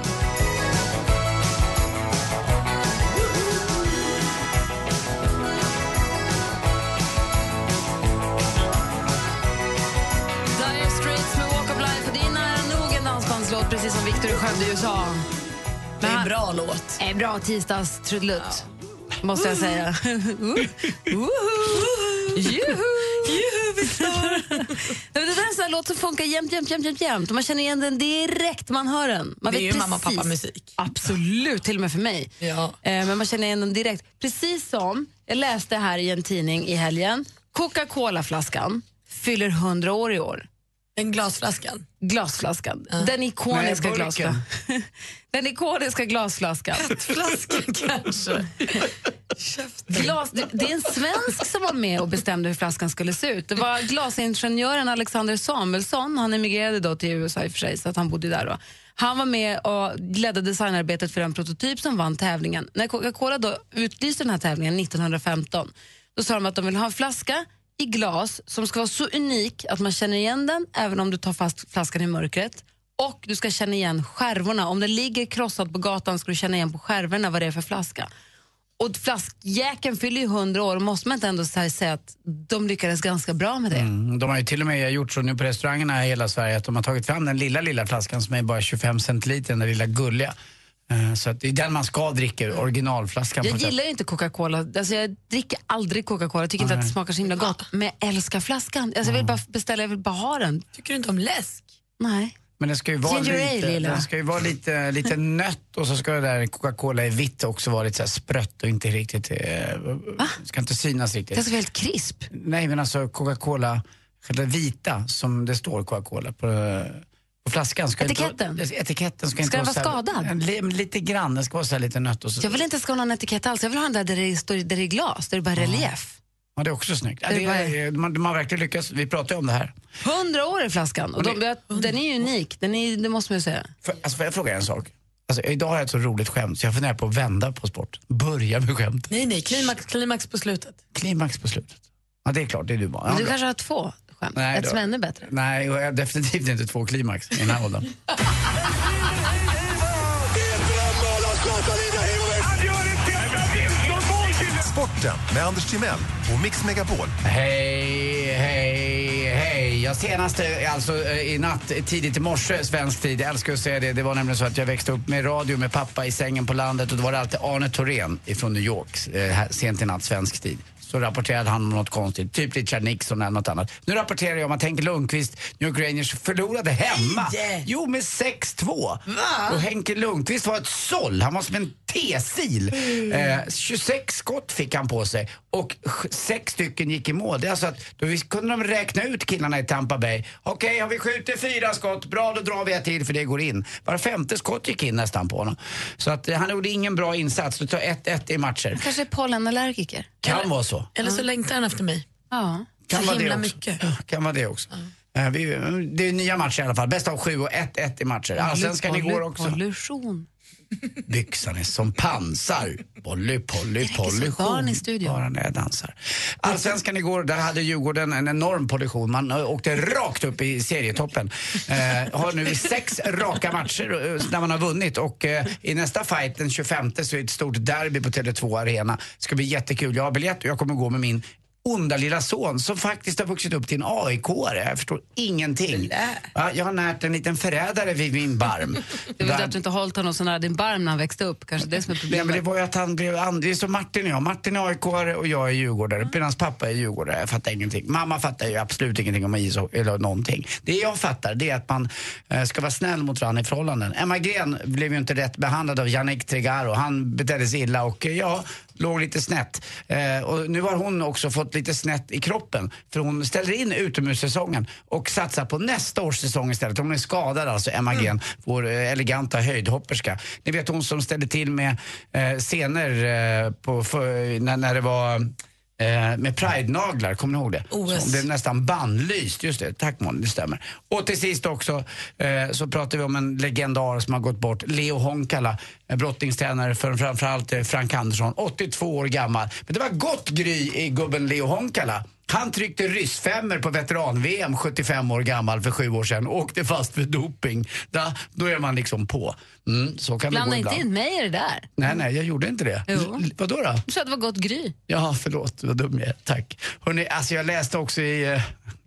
Dire Straits med Walk of Life. Och det är nära nog en dansbandslåt, precis som Viktor i Skövde i USA. Det är en bra låt. En bra tisdagstrudelutt, måste jag säga. (laughs) Juhu! Juhu, Viktor! Det där är en sån här låt som funkar jämt, jämt, jämt, jämt, jämt. Man känner igen den direkt man hör den. Man Det är ju mamma och pappa-musik. Absolut, till och med för mig. Ja. Eh, Men man känner igen den direkt. Precis som, jag läste här i en tidning i helgen, Coca-Cola-flaskan fyller 100 år i år. En glasflaskan. Glasflaskan. Den ikoniska Nej, glasflaskan. (laughs) Den ikoniska glasflaskan. Flaskan (laughs) kanske. Glas, det, det är en svensk som var med och bestämde hur flaskan skulle se ut. Det var glasingenjören Alexander Samuelsson, han emigrerade då till USA i och för sig, så att han bodde där då. Han var med och ledde designarbetet för den prototyp som vann tävlingen. När Coca-Cola då utlyste den här tävlingen 1915, då sa de att de vill ha en flaska i glas som ska vara så unik att man känner igen den även om du tar fast flaskan i mörkret. Och du ska känna igen skärvorna. Om den ligger krossad på gatan ska du känna igen på skärvorna vad det är för flaska. Och flaskjäkeln fyller ju 100 år, måste man inte ändå säga att de lyckades ganska bra med det? Mm, de har ju till och med gjort så nu på restaurangerna i hela Sverige att de har tagit fram den lilla, lilla flaskan som är bara 25 centiliter, den där lilla gulliga. Eh, Så att det är den man ska dricka, originalflaskan. på Jag gillar ju inte Coca-Cola, alltså jag dricker aldrig Coca-Cola, jag tycker inte att det smakar så himla gott. Men jag älskar flaskan, alltså jag vill bara beställa, jag vill bara ha den. Tycker du inte om läsk? Nej. Men det ska ju vara Ginger ale lite, den ska ju vara lite, lite nött och så ska det där Coca-Cola i vitt också vara lite så här sprött och inte riktigt, eh, ska inte synas riktigt. Det ska vara helt krisp. Nej men alltså Coca-Cola, själva vita som det står Coca-Cola på, på flaskan. Ska Etiketten? Inte, etiketten ska, inte den vara skadad? Li, lite grann, den ska vara så här lite nött och så. Jag vill inte ska ha någon etikett alls, jag vill ha den där där det, står, där det är glas, där det bara är relief. Ja, det är också snyggt. Ja, är är, man, har verkligen lyckats, vi pratar ju om det här. 100 år i flaskan, och de, den är unik, den är, det måste man ju säga. För, alltså, får jag fråga en sak? Alltså, idag har jag ett så roligt skämt så jag funderar på att vända på sport. Börja med skämt. Nej, nej, klimax, klimax på slutet. Klimax på slutet. Ja, det är klart, det är du bara. Ja, du bra. kanske har två skämt, Nej, ett då- som är ännu bättre. Nej, och jag har definitivt inte två klimax i den här åldern. (laughs) Sporten med Anders Timell och Mix Megapol. Hej, hej, hej. Ja, senast, eh, alltså eh, i natt, eh, tidigt i morse, svensk tid. Jag älskar att säga det. Det var nämligen så att jag växte upp med radio med pappa i sängen på landet och då var det alltid Arne Thorén ifrån New York, eh, sent i natt, svensk tid. Så rapporterade han om något konstigt, typ Richard Nixon eller något annat. Nu rapporterar jag om att Henke Lundqvist, New York Rangers, förlorade hemma. Nej! Jo, med 6-2. Va? Och Henke Lundqvist var ett såll. Han var som en T-sil. Eh, 26 skott fick han på sig och sex stycken gick i mål. Det är alltså att då kunde de räkna ut killarna i Tampa Bay. Okej, har vi skjutit fyra skott, bra då drar vi ett till för det går in. Bara femte skott gick in nästan på honom. Så att eh, han gjorde ingen bra insats. Det tar 1-1 i matcher. Kanske är pollenallergiker. Kan vara så. Eller så längtar han efter mig. Ja. Kan Så vara det himla också. mycket. Ja, kan vara det också. Eh, vi, det är nya matcher i alla fall. Bäst av sju och 1-1 i matcher. Allsvenskan igår också. Pollution. Byxan är som pansar. Polly, polly, polly. barn i studion. Bara när jag dansar. Allsvenskan igår, där hade Djurgården en enorm pollution. Man eh, åkte rakt upp i serietoppen. Eh, har nu sex raka matcher eh, där man har vunnit och eh, i nästa fight den 25 så är det ett stort derby på Tele2 Arena. Det ska bli jättekul. Jag har biljett och jag kommer gå med min onda lilla son som faktiskt har vuxit upp till en AIK-are. Jag förstår ingenting. Ja, jag har närt en liten förrädare vid min barm. (laughs) Det väl Där- att du inte hållit honom så nära din barm när han växte upp. Kanske det som är Nej, problemet. men det var ju att han blev. Det är som Martin och jag. Martin är aik och jag är djurgårdare. Medan pappa är djurgårdare. Jag fattar ingenting. Mamma fattar ju absolut ingenting om ishockey eller någonting. Det jag fattar det är att man eh, ska vara snäll mot varandra i förhållanden. Emma Gren blev ju inte rätt behandlad av Yannick Tregaro. Han betedde sig illa och eh, ja, låg lite snett. Eh, och nu har hon också fått lite snett i kroppen. För hon ställer in utomhussäsongen och satsar på nästa års säsong istället. Hon är skadad alltså, Emma Gren, vår eh, eleganta höjdhopperska. Ni vet hon som ställde till med eh, scener eh, på, för, när, när det var Eh, med Pride-naglar, kommer ni ihåg det? OS. Så det är nästan bannlyst, just det. Tack Molly, det stämmer. Och till sist också eh, så pratar vi om en legendar som har gått bort, Leo Honkala, brottningstränare för framförallt eh, Frank Andersson, 82 år gammal. Men det var gott gry i gubben Leo Honkala. Han tryckte ryssfemmor på veteran-VM 75 år gammal för sju år sedan och åkte fast för doping. Da, då är man liksom på. Mm, så kan Blanda det gå inte in mig i det där. Nej, nej, jag gjorde inte det. Jo. L- Vadå då? Du sa att det var gott gry. Ja, förlåt, vad dum jag är. Tack. Hörrni, alltså jag läste också i...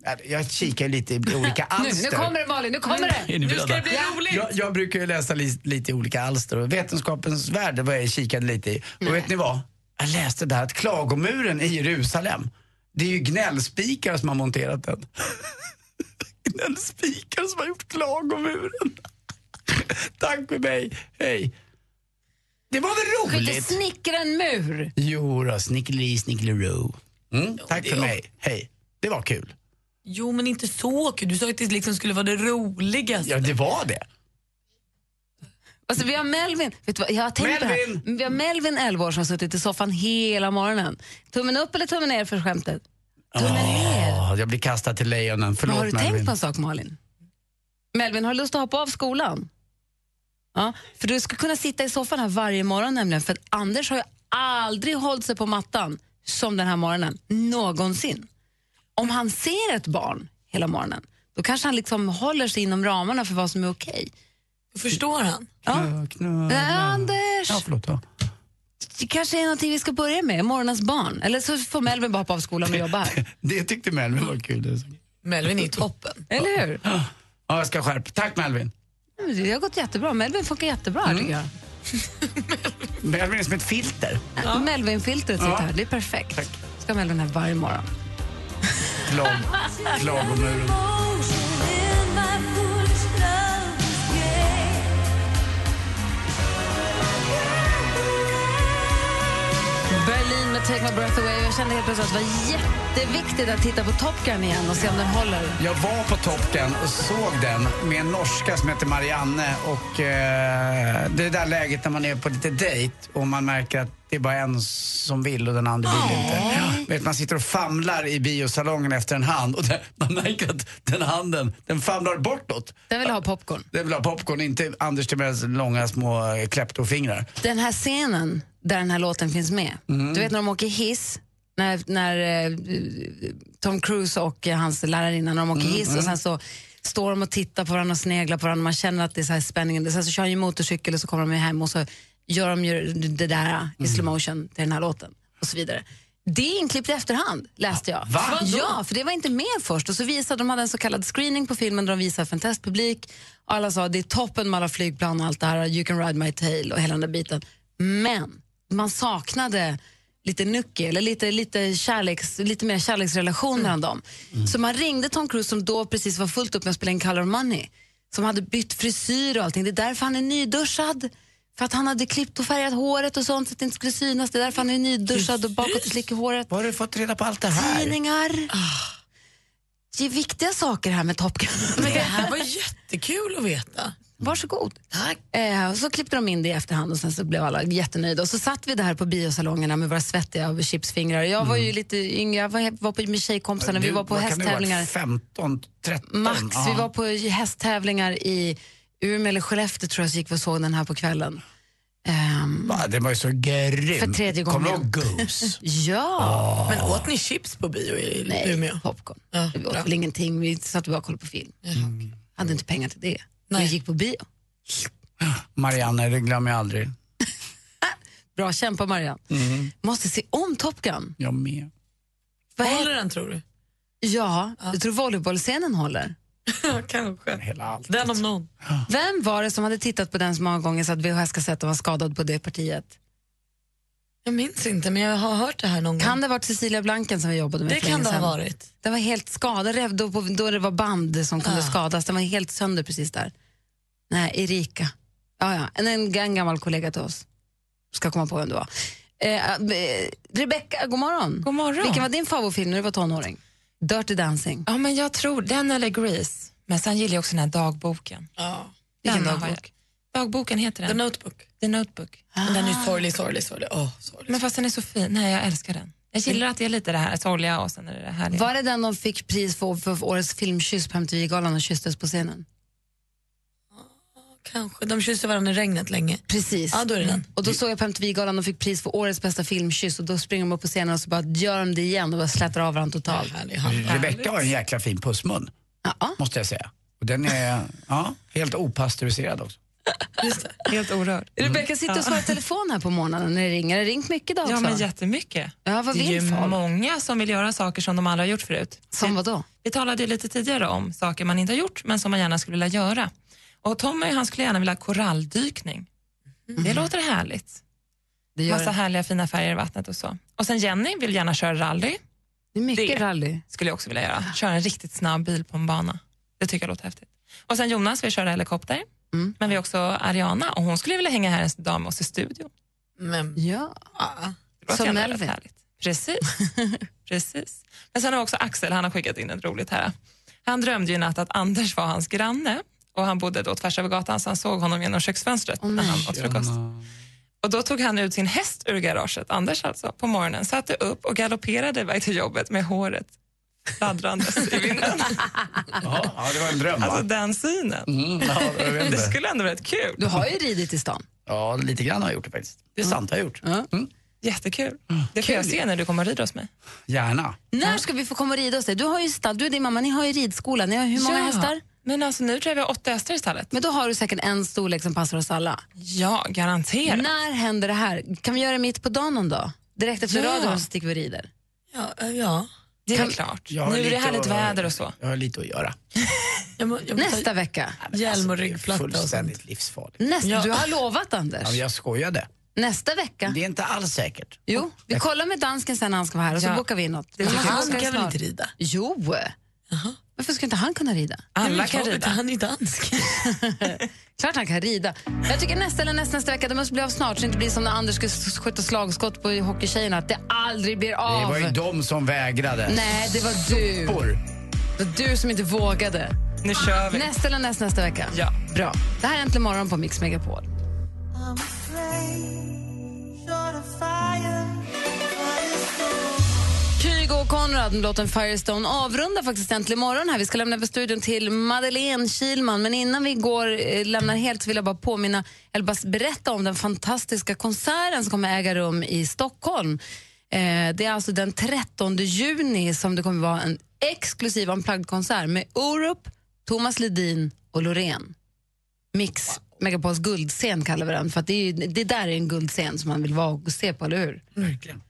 eh, Jag kikar lite i olika Nu, nu alster. kommer det Malin, nu kommer det! Nu ska det bli roligt! Jag, jag brukar ju läsa li, lite i olika alster och Vetenskapens värld var jag kikade lite i. Och vet ni vad? Jag läste där att klagomuren i Jerusalem, det är ju gnällspikar som har monterat den. (laughs) gnällspikar som har gjort klagomuren. (laughs) Tack för mig, hej. Det var Du kan väl inte roligt? snickra en mur. Jo då, snickeli snickelero. Mm, tack för mig, hej. Det var kul. Jo, men inte så kul. Du sa att det liksom skulle vara det roligaste. Ja, det var det. Alltså, vi har Melvin, vet du vad, jag har tänkt på det här. Vi har Melvin 11 år som har suttit i soffan hela morgonen. Tummen upp eller tummen ner för skämtet? Tummen ner. Jag blir kastad till lejonen. Förlåt Men har du Melvin. tänkt på en sak Malin? Melvin, har du lust att hoppa av skolan? Ja, för du ska kunna sitta i soffan här varje morgon nämligen. För att Anders har ju aldrig hållit sig på mattan som den här morgonen, någonsin. Om han ser ett barn hela morgonen, då kanske han liksom håller sig inom ramarna för vad som är okej. Förstår han? Ja. Knö, knö, Ja, Anders! Ja, förlåt. Ja. Det kanske är någonting vi ska börja med, morgonens barn. Eller så får Melvin bara hoppa av skolan och jobba här. (laughs) Det tyckte Melvin var kul. Melvin är toppen. Eller hur? Ja, jag ska skärpa Tack Melvin. Men Det har gått jättebra. Melvin funkar jättebra här tycker jag. Melvin är som ett filter. Ja. Melvin-filtret sitter Ja. här. Det är perfekt. Ska Melvin här varje morgon. Klag, (laughs) klagomuren. Berlin med Take My Breath Away. Jag kände helt plötsligt att det var jätteviktigt att titta på Top Gun igen och se om den håller. Jag var på Top Gun och såg den med en norska som heter Marianne och eh, det är där läget när man är på lite dejt och man märker att det är bara en som vill och den andra vill inte. Ja, vet, man sitter och famlar i biosalongen efter en hand och det, man märker att den handen, den famlar bortåt. Den vill ha popcorn. Den vill ha popcorn, inte Anders Timells långa små eh, kleptofingrar. Den här scenen där den här låten finns med. Mm. Du vet när de åker hiss, när, när eh, Tom Cruise och eh, hans lärarinna när de åker Mm, hiss mm. och sen så står de och tittar på varandra och sneglar på varandra. Man känner att det är så här spänningen. Sen så kör han ju motorcykel och så kommer de hem och så gör de ju det där i Mm. slow motion till den här låten och så vidare. Det är inklippt i efterhand, läste jag. Va? Ja, för det var inte med först. Och så visade de hade en så kallad screening på filmen där de visade för en testpublik. Alla sa det är toppen med alla flygplan och allt det här, you can ride my tail och hela den där biten. Men man saknade lite nucky, eller lite, lite, kärleks, lite mer kärleksrelation mellan dem. Så man ringde Tom Cruise som då precis var fullt upp med att spela in Color Money, som hade bytt frisyr och allting. Det är därför han är nyduschad. För att han hade klippt och färgat håret och sånt så att det inte skulle synas. Det är därför han är nyduschad och bakåt i slick i håret. Var har du fått reda på allt det här? Tidningar. Det är viktiga saker här med Top Gun. Men det här var jättekul att veta. Varsågod. Tack. Eh, och så klippte de in det i efterhand och sen så blev alla jättenöjda. Och så satt vi där på biosalongerna med våra svettiga chipsfingrar. Jag var ju lite yngre, jag var, var på, med tjejkompisarna, vi Du, var på hästtävlingar. 15, 13? Max, Ja. vi var på hästtävlingar i Umeå eller Skellefteå tror jag, så gick vi och såg den här på kvällen. Ehm, Va, Det var ju så grym. För tredje gången. Kommer du ihåg Goose? (laughs) ja. Men åt ni chips på bio i Nej, Umeå? popcorn. Ja, vi åt bra. väl ingenting, vi satt och bara kollade på film. Hade inte pengar till det. Vi gick på bio. Marianne, det glömmer jag aldrig. (laughs) Bra, kämpa Marianne. Mm. Måste se om Top Gun. Jag med. Vad Håller den tror du? Ja, jag tror volleybollscenen håller. (laughs) Kanske. Hela allt. Den om någon. Vem var det som hade tittat på den så många gånger så att VHS-kassetten var skadad på det partiet? Jag minns inte, men jag har hört det här någon Kan gång. det ha varit Cecilia Blanken som vi jobbade med Det kan det ha varit. Den var helt skadad då, då det var band som kunde Ja. skadas. Den var helt sönder precis där. Nej, Erika. Ja, ja. En, en, en gammal kollega till oss. Ska komma på vem det var. Eh, eh, Rebecca, god morgon. God morgon. Vilken var din favoritfilm när du var tonåring? Dirty Dancing. Ja, men jag tror den eller Grease. Men sen gillar jag också den här dagboken. Ja. Vilken dagbok? Dagboken heter den. The Notebook. The Notebook. Men Den är ju sorglig, sorglig, sorglig. Åh, sorglig. Men fast den är så fin. Nej, jag älskar den. Jag gillar att det är lite det här sorgliga och sen är det det härliga. Var det den de fick pris för, för årets filmkyss på MTV-galan och kysstes på scenen? Kanske. De kysste varandra i regnet länge. Precis. Ja, då är det den. Och då såg jag på MTV-galan och fick pris för årets bästa filmkyss och då springer de upp på scenen och så bara gör de det igen och bara slätar av varandra totalt. Rebecca har en jäkla fin pussmun. Måste jag säga. Och den är ja, helt opastöriserad också. (laughs) Just det. Helt orörd. Rebecca sitter och svarar i telefon här på morgonen när det ringer. Har det ringt mycket idag Ja, också? men jättemycket. Ja, vad det är vill ju folk? många som vill göra saker som de aldrig har gjort förut. Som vad då? Vi talade ju lite tidigare om saker man inte har gjort men som man gärna skulle vilja göra. Och Tommy han skulle gärna vilja ha koralldykning. Det låter härligt. Det gör Massa det. härliga fina färger i vattnet och så. Och sen Jenny vill gärna köra rally. Det är mycket Det rally. skulle jag också vilja göra. Köra en riktigt snabb bil på en bana. Det tycker jag låter häftigt. Och sen Jonas vill köra helikopter. Mm. Men vi har också Ariana och hon skulle vilja hänga här en dag med oss i studion. Men, Ja. Som Melvin. Precis. (laughs) Precis. Men sen har också Axel, han har skickat in ett roligt här. Han drömde ju i natt att Anders var hans granne och han bodde då tvärs över gatan så han såg honom genom köksfönstret när han åt frukost. Och då tog han ut sin häst ur garaget, Anders alltså, på morgonen, satte upp och galopperade iväg till jobbet med håret fladdrandes i vinden. Ja, ja, det var en dröm va? Alltså den synen. Mm, ja, Det skulle ändå vara rätt kul. Du har ju ridit i stan. Ja, lite grann har jag gjort det faktiskt. Det är sant, jag har gjort. Mm. Jättekul. Det får jag se när du kommer och rider hos mig. Gärna. När ska vi få komma och rida hos dig? Du, har ju stall, du och din mamma, ni har ju ridskola. Ni har hur många Ja. hästar? Men alltså nu tror jag vi har åtta hästar i stallet. Men då har du säkert en storlek som passar oss alla. Ja, garanterat. När händer det här? Kan vi göra det mitt på dagen någon dag? Direkt efter Ja. radion så sticker vi och rider. Ja, eh, ja. Det är Kan- klart. Nu är det härligt väder och så. Jag har lite att göra. Jag må, jag må ta Nästa vecka. hjälm och ryggplatta och sånt. Fullständigt livsfarligt. Nästa, Ja. Du har lovat Ja, Anders. men jag skojade. Nästa vecka. Det är inte alls säkert. Jo, vi kollar med dansken sen när han ska vara här och så Ja. bokar vi in något. Han kan väl inte rida? Jo. Varför ska inte han kunna rida? Alla kan rida. Han är ju dansk. (laughs) Klart han kan rida. Jag tycker nästa eller nästa, nästa vecka, det måste bli av snart så det inte blir som när Anders skulle skjuta slagskott på hockeystjejerna, att det aldrig blir av. Det var ju de som vägrade. Nej, det var du. Porr. Det var du som inte vågade. Nu kör vi. Nästa eller nästa, nästa vecka? Ja. Bra. Det här är Äntligen morgon på Mix Megapol. Kygo och Konrad med låten Firestone avrundar faktiskt Äntligen morgon här. Vi ska lämna över studion till Madeleine Kilman. Men innan vi går, eh, lämnar helt så vill jag bara påminna, eller bara berätta om den fantastiska konserten som kommer äga rum i Stockholm. Eh, det är alltså den 13 juni som det kommer vara en exklusiv unplugged-konsert med Orup, Thomas Ledin och Loreen. Mix Megapols guldscen kallar vi den, för att det, är, ju- det där är en guldscen som man vill vara och se på, eller hur? Verkligen.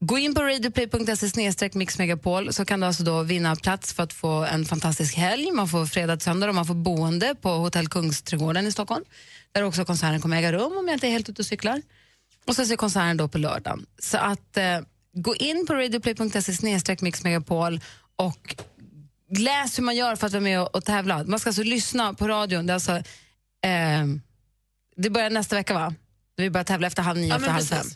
Gå in på radioplay.se mixmegapol så kan du alltså då vinna plats för att få en fantastisk helg. Man får fredag till söndag och man får boende på Hotell Kungsträdgården i Stockholm. Där också konserten kommer äga rum om jag inte är helt ute och cyklar. Och så ser konserten då på lördagen. Så att eh, gå in på radioplay.se mixmegapol och läs hur man gör för att vara med och, och tävla. Man ska alltså lyssna på radion. Det, är alltså, eh, det börjar nästa vecka va? Vi börjar tävla efter halv nio, Ja, efter halv fem.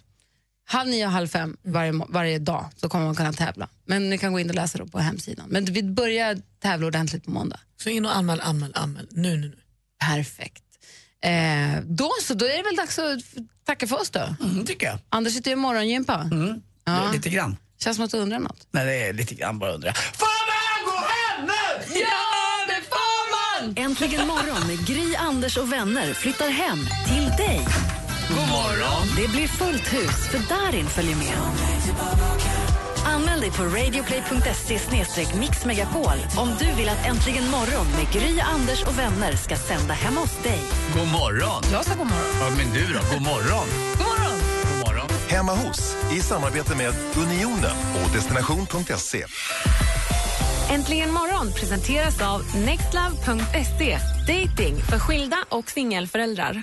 Halv nio och halv fem varje, varje dag så kommer man kunna tävla. Men ni kan gå in och läsa då på hemsidan. Men vi börjar tävla ordentligt på måndag. Så in och anmäl, anmäl, anmäl. Nu, nu, nu. Perfekt. Eh, då så, då är det väl dags att tacka för oss då. Mm, tycker jag. Anders sitter ju i morgongympa. Mm. Ja. Lite grann. Känns som att du undrar något. Nej, det är lite grann bara undrar. Får man gå hem nu? Ja, det får man! Äntligen morgon med Gry, Anders och vänner flyttar hem till dig. God morgon! Det blir fullt hus, för Darin följer med. Anmäl dig på radioplay.se mixmegapol om du vill att Äntligen morgon med Gry, Anders och vänner ska sända hemma hos dig. God morgon! Jag sa god morgon. Ja, men du då? God morgon! God morgon! God morgon! Hemma hos i samarbete med Unionen och destination.se. Äntligen morgon presenteras av nextlove.se. Dating för skilda och singelföräldrar.